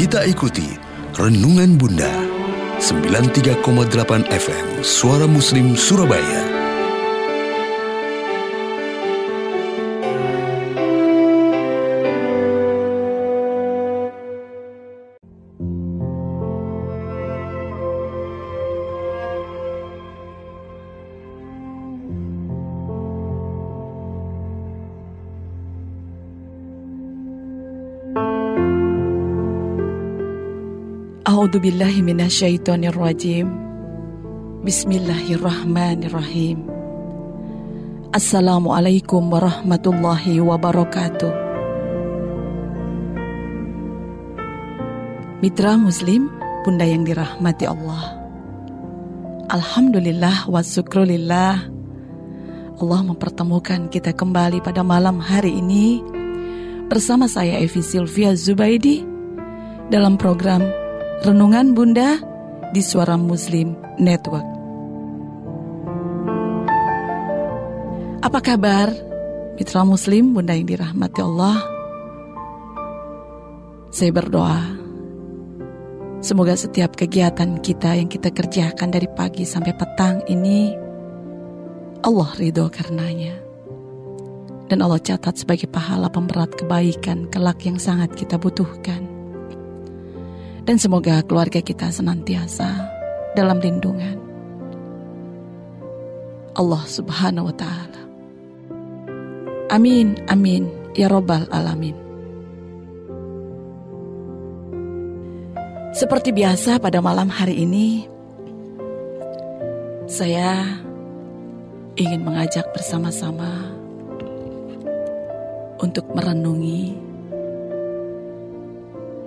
Kita ikuti Renungan Bunda 93,8 FM Suara Muslim Surabaya. A'udzu billahi minasyaitonir rajim. Bismillahirrahmanirrahim. Assalamualaikum warahmatullahi wabarakatuh. Mitra Muslim, Bunda yang dirahmati Allah. Alhamdulillah wa syukrulillah. Allah mempertemukan kita kembali pada malam hari ini bersama saya Evi Sylvia Zubaidi dalam program Renungan Bunda di Suara Muslim Network. Apa kabar mitra muslim Bunda yang dirahmati Allah? Saya berdoa semoga setiap kegiatan kita yang kita kerjakan dari pagi sampai petang ini Allah ridho karenanya. Dan Allah catat sebagai pahala pemberat kebaikan kelak yang sangat kita butuhkan. Dan semoga keluarga kita senantiasa dalam lindungan Allah subhanahu wa ta'ala. Amin, amin, ya robbal alamin. Seperti biasa pada malam hari ini, saya ingin mengajak bersama-sama untuk merenungi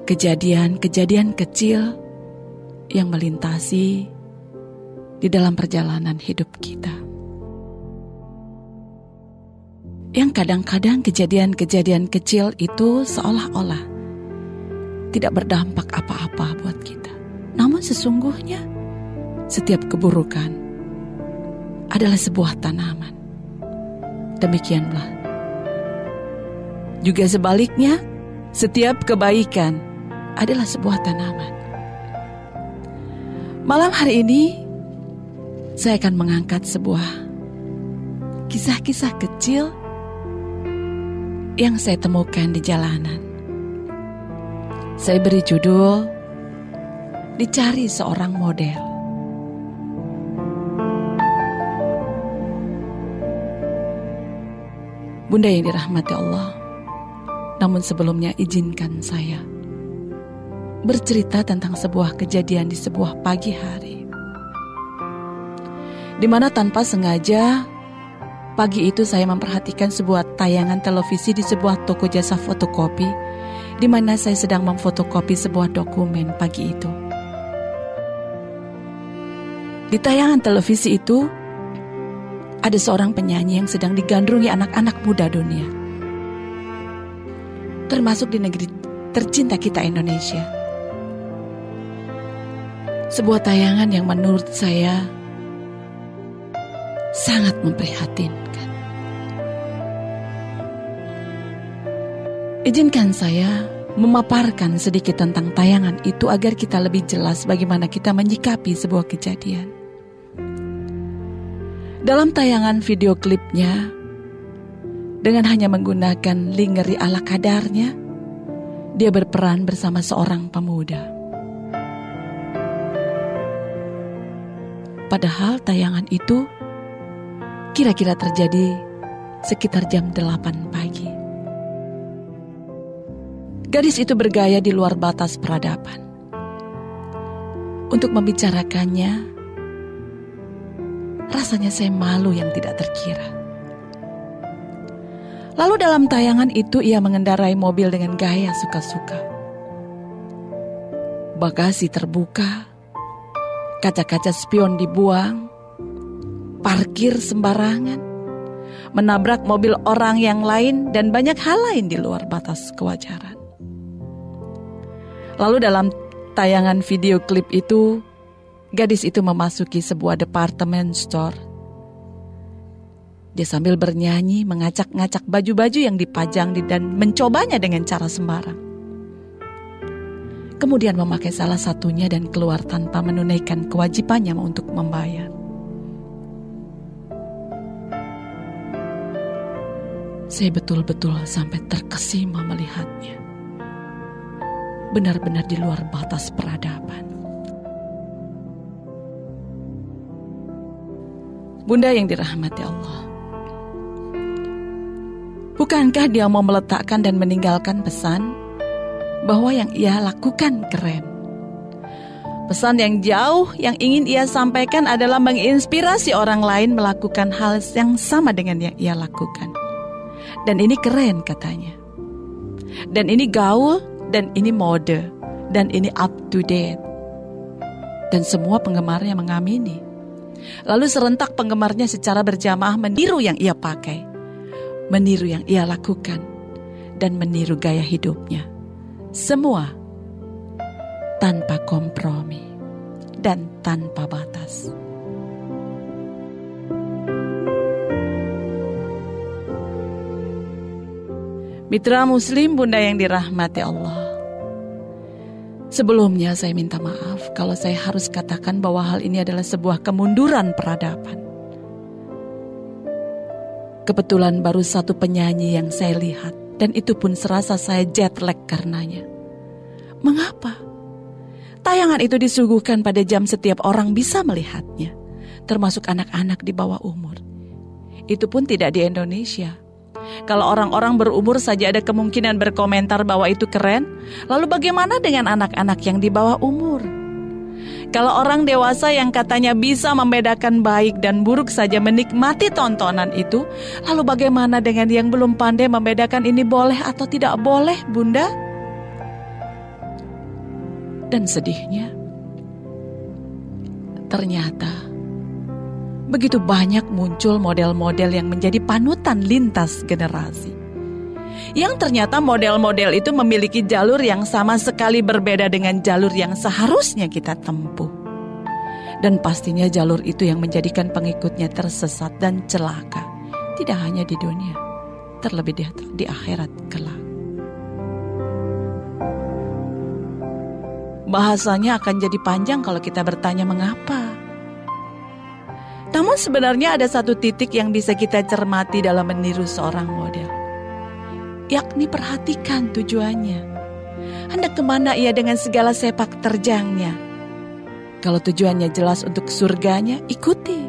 kejadian-kejadian kecil yang melintasi di dalam perjalanan hidup kita. Yang kadang-kadang kejadian-kejadian kecil itu seolah-olah tidak berdampak apa-apa buat kita. Namun sesungguhnya setiap keburukan adalah sebuah tanaman. Demikianlah. Juga sebaliknya, setiap kebaikan adalah sebuah tanaman. Malam hari ini, saya akan mengangkat sebuah kisah-kisah kecil yang saya temukan di jalanan. Saya beri judul "Dicari Seorang Model". Bunda yang dirahmati Allah, namun sebelumnya izinkan saya bercerita tentang sebuah kejadian di sebuah pagi hari. Di mana tanpa sengaja pagi itu saya memperhatikan sebuah tayangan televisi di sebuah toko jasa fotokopi di mana saya sedang memfotokopi sebuah dokumen pagi itu. Di tayangan televisi itu ada seorang penyanyi yang sedang digandrungi anak-anak muda dunia. Termasuk di negeri tercinta kita Indonesia sebuah tayangan yang menurut saya sangat memprihatinkan. Izinkan saya memaparkan sedikit tentang tayangan itu agar kita lebih jelas bagaimana kita menyikapi sebuah kejadian. Dalam tayangan video klipnya, dengan hanya menggunakan lingeri ala kadarnya, dia berperan bersama seorang pemuda. Padahal tayangan itu kira-kira terjadi sekitar jam 8 pagi. Gadis itu bergaya di luar batas peradaban. Untuk membicarakannya, rasanya saya malu yang tidak terkira. Lalu dalam tayangan itu ia mengendarai mobil dengan gaya suka-suka. Bagasi terbuka, kaca-kaca spion dibuang, parkir sembarangan, menabrak mobil orang yang lain dan banyak hal lain di luar batas kewajaran. Lalu dalam tayangan video klip itu, gadis itu memasuki sebuah departemen store. Dia sambil bernyanyi mengacak-ngacak baju-baju yang dipajang dan mencobanya dengan cara sembarang. Kemudian memakai salah satunya dan keluar tanpa menunaikan kewajibannya untuk membayar. Saya betul-betul sampai terkesima melihatnya. Benar-benar di luar batas peradaban. Bunda yang dirahmati Allah. Bukankah dia mau meletakkan dan meninggalkan pesan bahwa yang ia lakukan keren? Pesan yang jauh yang ingin ia sampaikan adalah menginspirasi orang lain melakukan hal yang sama dengan yang ia lakukan. Dan ini keren katanya. Dan ini gaul, dan ini mode, dan ini up to date. Dan semua penggemarnya mengamini. Lalu serentak penggemarnya secara berjamaah meniru yang ia pakai, meniru yang ia lakukan, dan meniru gaya hidupnya. Semua tanpa kompromi dan tanpa batas. Mitra Muslim, Bunda yang dirahmati Allah. Sebelumnya saya minta maaf kalau saya harus katakan bahwa hal ini adalah sebuah kemunduran peradaban. Kebetulan baru satu penyanyi yang saya lihat dan itu pun serasa saya jet lag karenanya. Mengapa? Tayangan itu disuguhkan pada jam setiap orang bisa melihatnya, termasuk anak-anak di bawah umur. Itu pun tidak di Indonesia, kalau orang-orang berumur saja ada kemungkinan berkomentar bahwa itu keren, lalu bagaimana dengan anak-anak yang di bawah umur? Kalau orang dewasa yang katanya bisa membedakan baik dan buruk saja menikmati tontonan itu, lalu bagaimana dengan yang belum pandai membedakan ini boleh atau tidak boleh, Bunda? Dan sedihnya, ternyata begitu banyak muncul model-model yang menjadi panutan lintas generasi. Yang ternyata model-model itu memiliki jalur yang sama sekali berbeda dengan jalur yang seharusnya kita tempuh. Dan pastinya jalur itu yang menjadikan pengikutnya tersesat dan celaka. Tidak hanya di dunia, terlebih di, akhirat kelak. Bahasanya akan jadi panjang kalau kita bertanya mengapa. Namun sebenarnya ada satu titik yang bisa kita cermati dalam meniru seorang model. Yakni perhatikan tujuannya. Hendak ke mana ia dengan segala sepak terjangnya. Kalau tujuannya jelas untuk surganya, ikuti.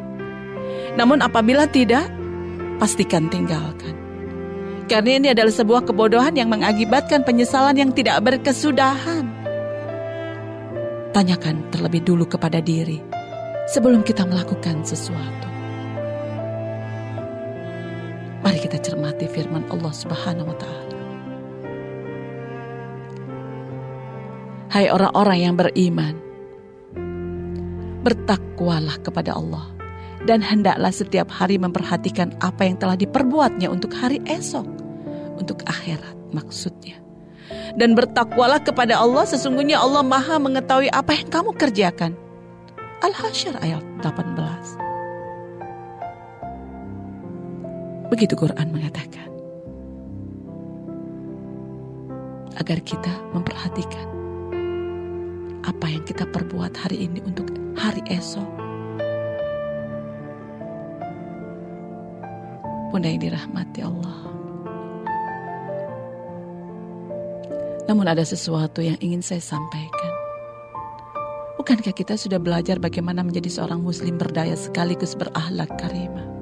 Namun apabila tidak, pastikan tinggalkan. Karena ini adalah sebuah kebodohan yang mengakibatkan penyesalan yang tidak berkesudahan. Tanyakan terlebih dulu kepada diri sebelum kita melakukan sesuatu. Mari kita cermati firman Allah Subhanahu wa taala. Hai orang-orang yang beriman, bertakwalah kepada Allah dan hendaklah setiap hari memperhatikan apa yang telah diperbuatnya untuk hari esok, untuk akhirat maksudnya. Dan bertakwalah kepada Allah sesungguhnya Allah Maha mengetahui apa yang kamu kerjakan Al-Hasyr ayat 18. Begitu Quran mengatakan. Agar kita memperhatikan apa yang kita perbuat hari ini untuk hari esok. Bunda yang dirahmati Allah. Namun ada sesuatu yang ingin saya sampaikan. Bukankah kita sudah belajar bagaimana menjadi seorang muslim berdaya sekaligus berakhlak karimah?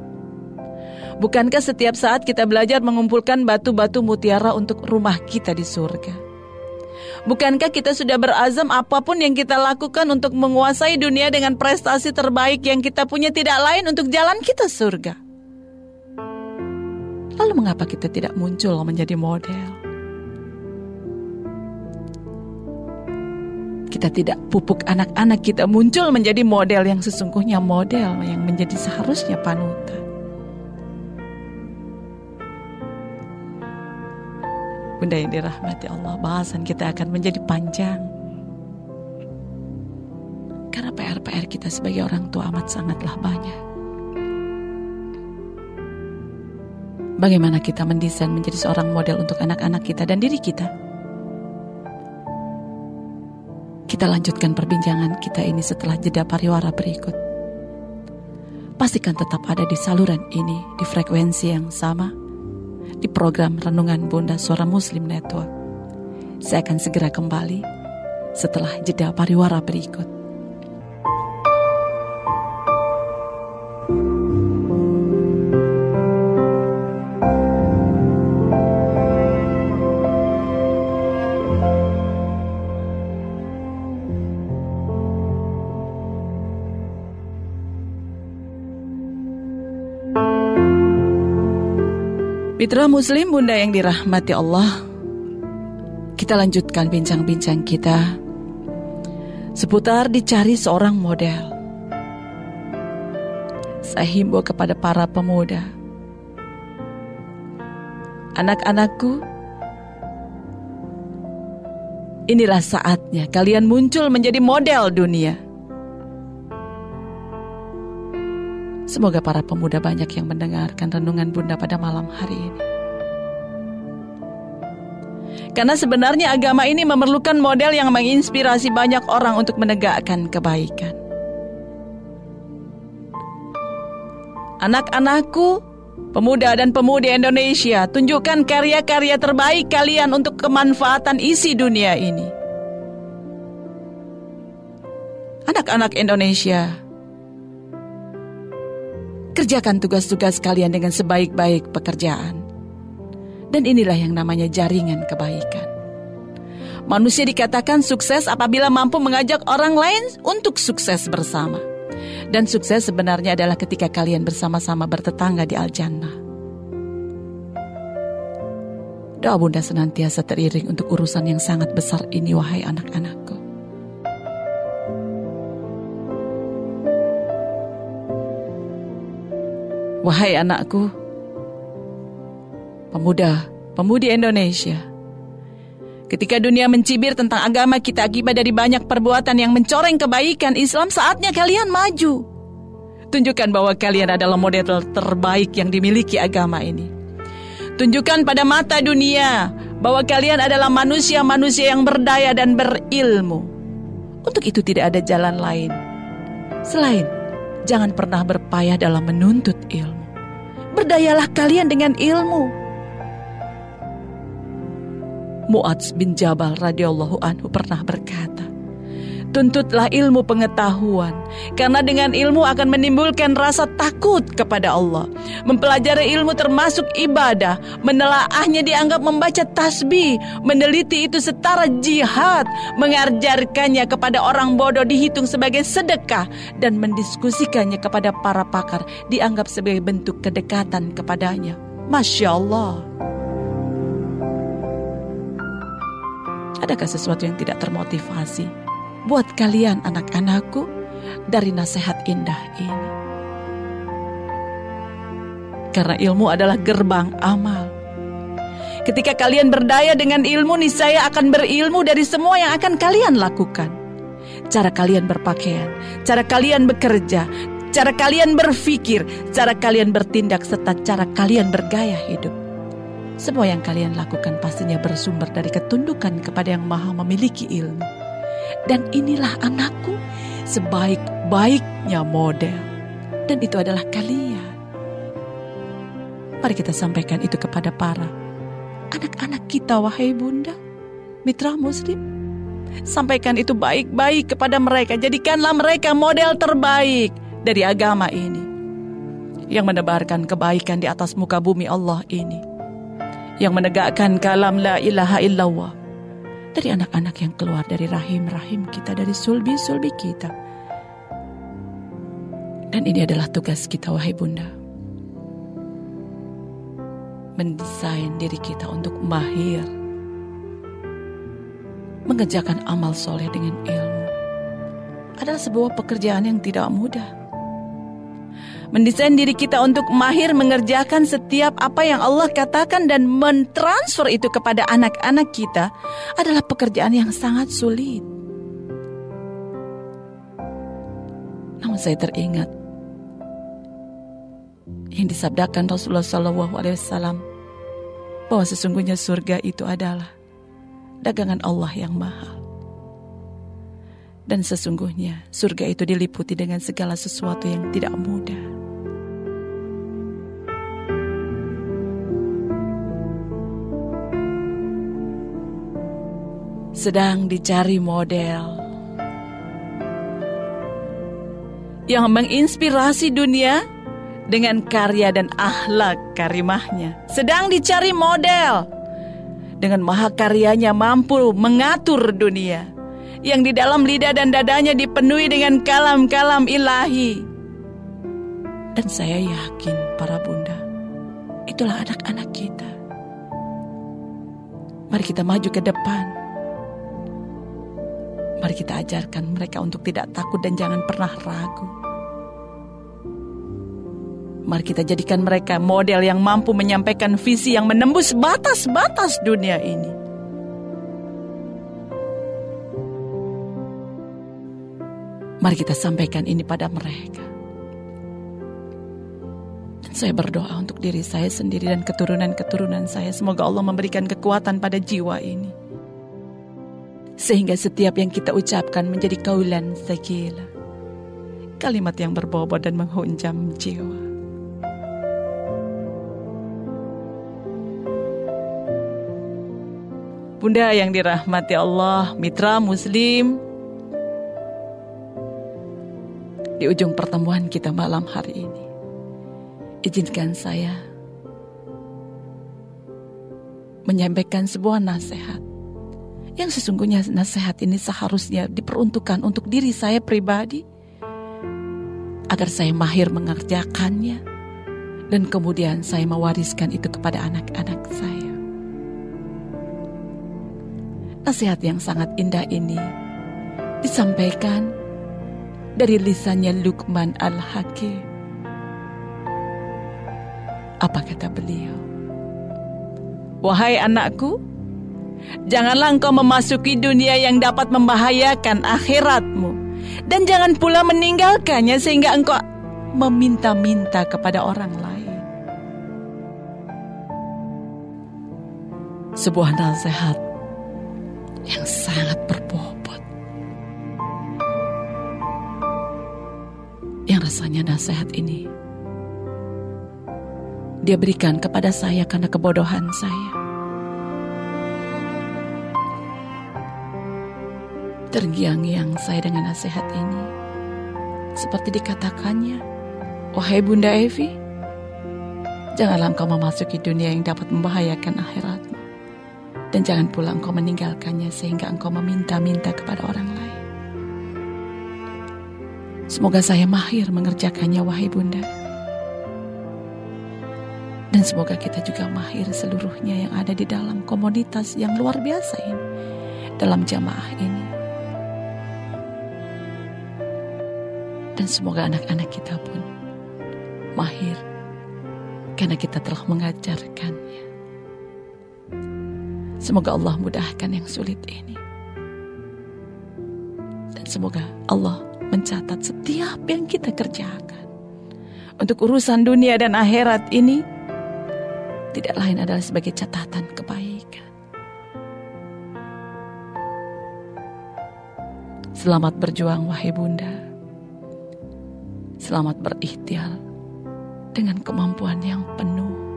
Bukankah setiap saat kita belajar mengumpulkan batu-batu mutiara untuk rumah kita di surga? Bukankah kita sudah berazam apa pun yang kita lakukan untuk menguasai dunia dengan prestasi terbaik yang kita punya tidak lain untuk jalan kita surga? Lalu mengapa kita tidak muncul menjadi model? kita tidak pupuk anak-anak kita muncul menjadi model yang sesungguhnya model yang menjadi seharusnya panutan. Bunda yang dirahmati Allah, bahasan kita akan menjadi panjang. Karena PR-PR kita sebagai orang tua amat sangatlah banyak. Bagaimana kita mendesain menjadi seorang model untuk anak-anak kita dan diri kita? Kita lanjutkan perbincangan kita ini setelah jeda pariwara berikut. Pastikan tetap ada di saluran ini, di frekuensi yang sama, di program Renungan Bunda Suara Muslim Network. Saya akan segera kembali setelah jeda pariwara berikut. Mitra Muslim Bunda yang dirahmati Allah. Kita lanjutkan bincang-bincang kita. Seputar dicari seorang model. Saya himbau kepada para pemuda. Anak-anakku Inilah saatnya kalian muncul menjadi model dunia Semoga para pemuda banyak yang mendengarkan renungan Bunda pada malam hari ini. Karena sebenarnya agama ini memerlukan model yang menginspirasi banyak orang untuk menegakkan kebaikan. Anak-anakku, pemuda dan pemudi Indonesia, tunjukkan karya-karya terbaik kalian untuk kemanfaatan isi dunia ini. Anak-anak Indonesia, Kerjakan tugas-tugas kalian dengan sebaik-baik pekerjaan. Dan inilah yang namanya jaringan kebaikan. Manusia dikatakan sukses apabila mampu mengajak orang lain untuk sukses bersama. Dan sukses sebenarnya adalah ketika kalian bersama-sama bertetangga di Al-Jannah. Doa bunda senantiasa teriring untuk urusan yang sangat besar ini wahai anak-anakku. Wahai anakku, pemuda, pemudi Indonesia, ketika dunia mencibir tentang agama kita akibat dari banyak perbuatan yang mencoreng kebaikan Islam, saatnya kalian maju. Tunjukkan bahwa kalian adalah model terbaik yang dimiliki agama ini. Tunjukkan pada mata dunia bahwa kalian adalah manusia-manusia yang berdaya dan berilmu. Untuk itu tidak ada jalan lain selain jangan pernah berpayah dalam menuntut ilmu. Berdayalah kalian dengan ilmu. Mu'adz bin Jabal radhiyallahu anhu pernah berkata, Tuntutlah ilmu pengetahuan, karena dengan ilmu akan menimbulkan rasa takut kepada Allah. Mempelajari ilmu termasuk ibadah, menelaahnya dianggap membaca tasbih, meneliti itu setara jihad, mengajarkannya kepada orang bodoh dihitung sebagai sedekah, dan mendiskusikannya kepada para pakar dianggap sebagai bentuk kedekatan kepadanya. Masya Allah. Adakah sesuatu yang tidak termotivasi? Buat kalian anak-anakku dari nasihat indah ini. Karena ilmu adalah gerbang amal. Ketika kalian berdaya dengan ilmu, niscaya akan berilmu dari semua yang akan kalian lakukan. Cara kalian berpakaian, cara kalian bekerja, cara kalian berpikir, cara kalian bertindak, serta cara kalian bergaya hidup. Semua yang kalian lakukan pastinya bersumber dari ketundukan kepada yang maha memiliki ilmu. Dan inilah anakku sebaik-baiknya model. Dan itu adalah kalian. Mari kita sampaikan itu kepada para anak-anak kita, wahai bunda, mitra muslim. Sampaikan itu baik-baik kepada mereka. Jadikanlah mereka model terbaik dari agama ini. Yang menebarkan kebaikan di atas muka bumi Allah ini. Yang menegakkan kalam la ilaha illallah dari anak-anak yang keluar dari rahim-rahim kita, dari sulbi-sulbi kita. Dan ini adalah tugas kita, wahai Bunda. Mendesain diri kita untuk mahir. Mengerjakan amal soleh dengan ilmu. Adalah sebuah pekerjaan yang tidak mudah mendesain diri kita untuk mahir mengerjakan setiap apa yang Allah katakan dan mentransfer itu kepada anak-anak kita adalah pekerjaan yang sangat sulit. Namun saya teringat yang disabdakan Rasulullah SAW bahwa sesungguhnya surga itu adalah dagangan Allah yang mahal. Dan sesungguhnya surga itu diliputi dengan segala sesuatu yang tidak mudah. Sedang dicari model yang menginspirasi dunia dengan karya dan akhlak karimahnya. Sedang dicari model dengan mahakaryanya mampu mengatur dunia yang di dalam lidah dan dadanya dipenuhi dengan kalam-kalam ilahi. Dan saya yakin para bunda, itulah anak-anak kita. Mari kita maju ke depan. Mari kita ajarkan mereka untuk tidak takut dan jangan pernah ragu. Mari kita jadikan mereka model yang mampu menyampaikan visi yang menembus batas-batas dunia ini. Mari kita sampaikan ini pada mereka. Dan saya berdoa untuk diri saya sendiri dan keturunan-keturunan saya. Semoga Allah memberikan kekuatan pada jiwa ini. Sehingga setiap yang kita ucapkan menjadi kaulan sakila. Kalimat yang berbobot dan menghunjam jiwa. Bunda yang dirahmati Allah, mitra muslim. Di ujung pertemuan kita malam hari ini, izinkan saya menyampaikan sebuah nasihat yang sesungguhnya nasihat ini seharusnya diperuntukkan untuk diri saya pribadi agar saya mahir mengerjakannya dan kemudian saya mewariskan itu kepada anak-anak saya. Nasihat yang sangat indah ini disampaikan dari lisannya Lukman Al-Hakim. Apa kata beliau? Wahai anakku, janganlah engkau memasuki dunia yang dapat membahayakan akhiratmu. Dan jangan pula meninggalkannya sehingga engkau meminta-minta kepada orang lain. Sebuah nasihat yang sangat berbobot. Rasanya nasihat ini dia berikan kepada saya karena kebodohan saya. Tergiang-giang saya dengan nasihat ini. Seperti dikatakannya, Wahai Bunda Evi, janganlah engkau memasuki dunia yang dapat membahayakan akhirat dan jangan pula engkau meninggalkannya sehingga engkau meminta-minta kepada orang lain. Semoga saya mahir mengerjakannya wahai bunda. Dan semoga kita juga mahir seluruhnya yang ada di dalam komunitas yang luar biasa ini. Dalam jamaah ini. Dan semoga anak-anak kita pun mahir. Karena kita telah mengajarkannya. Semoga Allah mudahkan yang sulit ini. Dan semoga Allah mencatat setiap yang kita kerjakan. Untuk urusan dunia dan akhirat ini tidak lain adalah sebagai catatan kebaikan. Selamat berjuang wahai bunda. Selamat berikhtiar dengan kemampuan yang penuh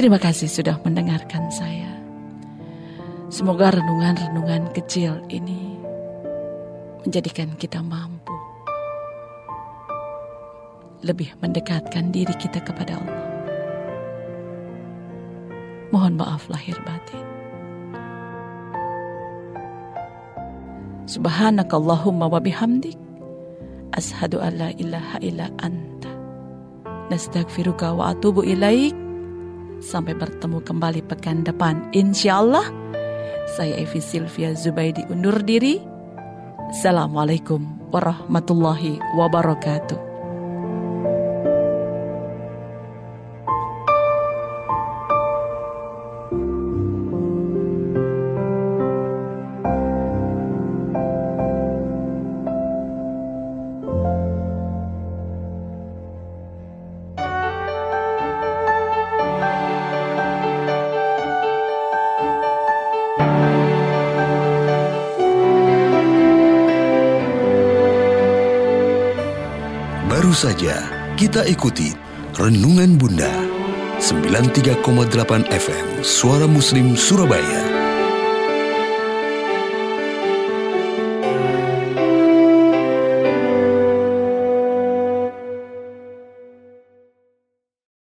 Terima kasih sudah mendengarkan saya. Semoga renungan-renungan kecil ini menjadikan kita mampu lebih mendekatkan diri kita kepada Allah. Mohon maaf lahir batin. Subhanakallahumma wa bihamdik ashadu an la ilaha illa anta nastagfiruka wa atubu ilaik Sampai bertemu kembali pekan depan. Insya Allah, saya Evi Sylvia Zubaidi undur diri. Assalamualaikum warahmatullahi wabarakatuh. Saja. Kita ikuti Renungan Bunda 93,8 FM Suara Muslim Surabaya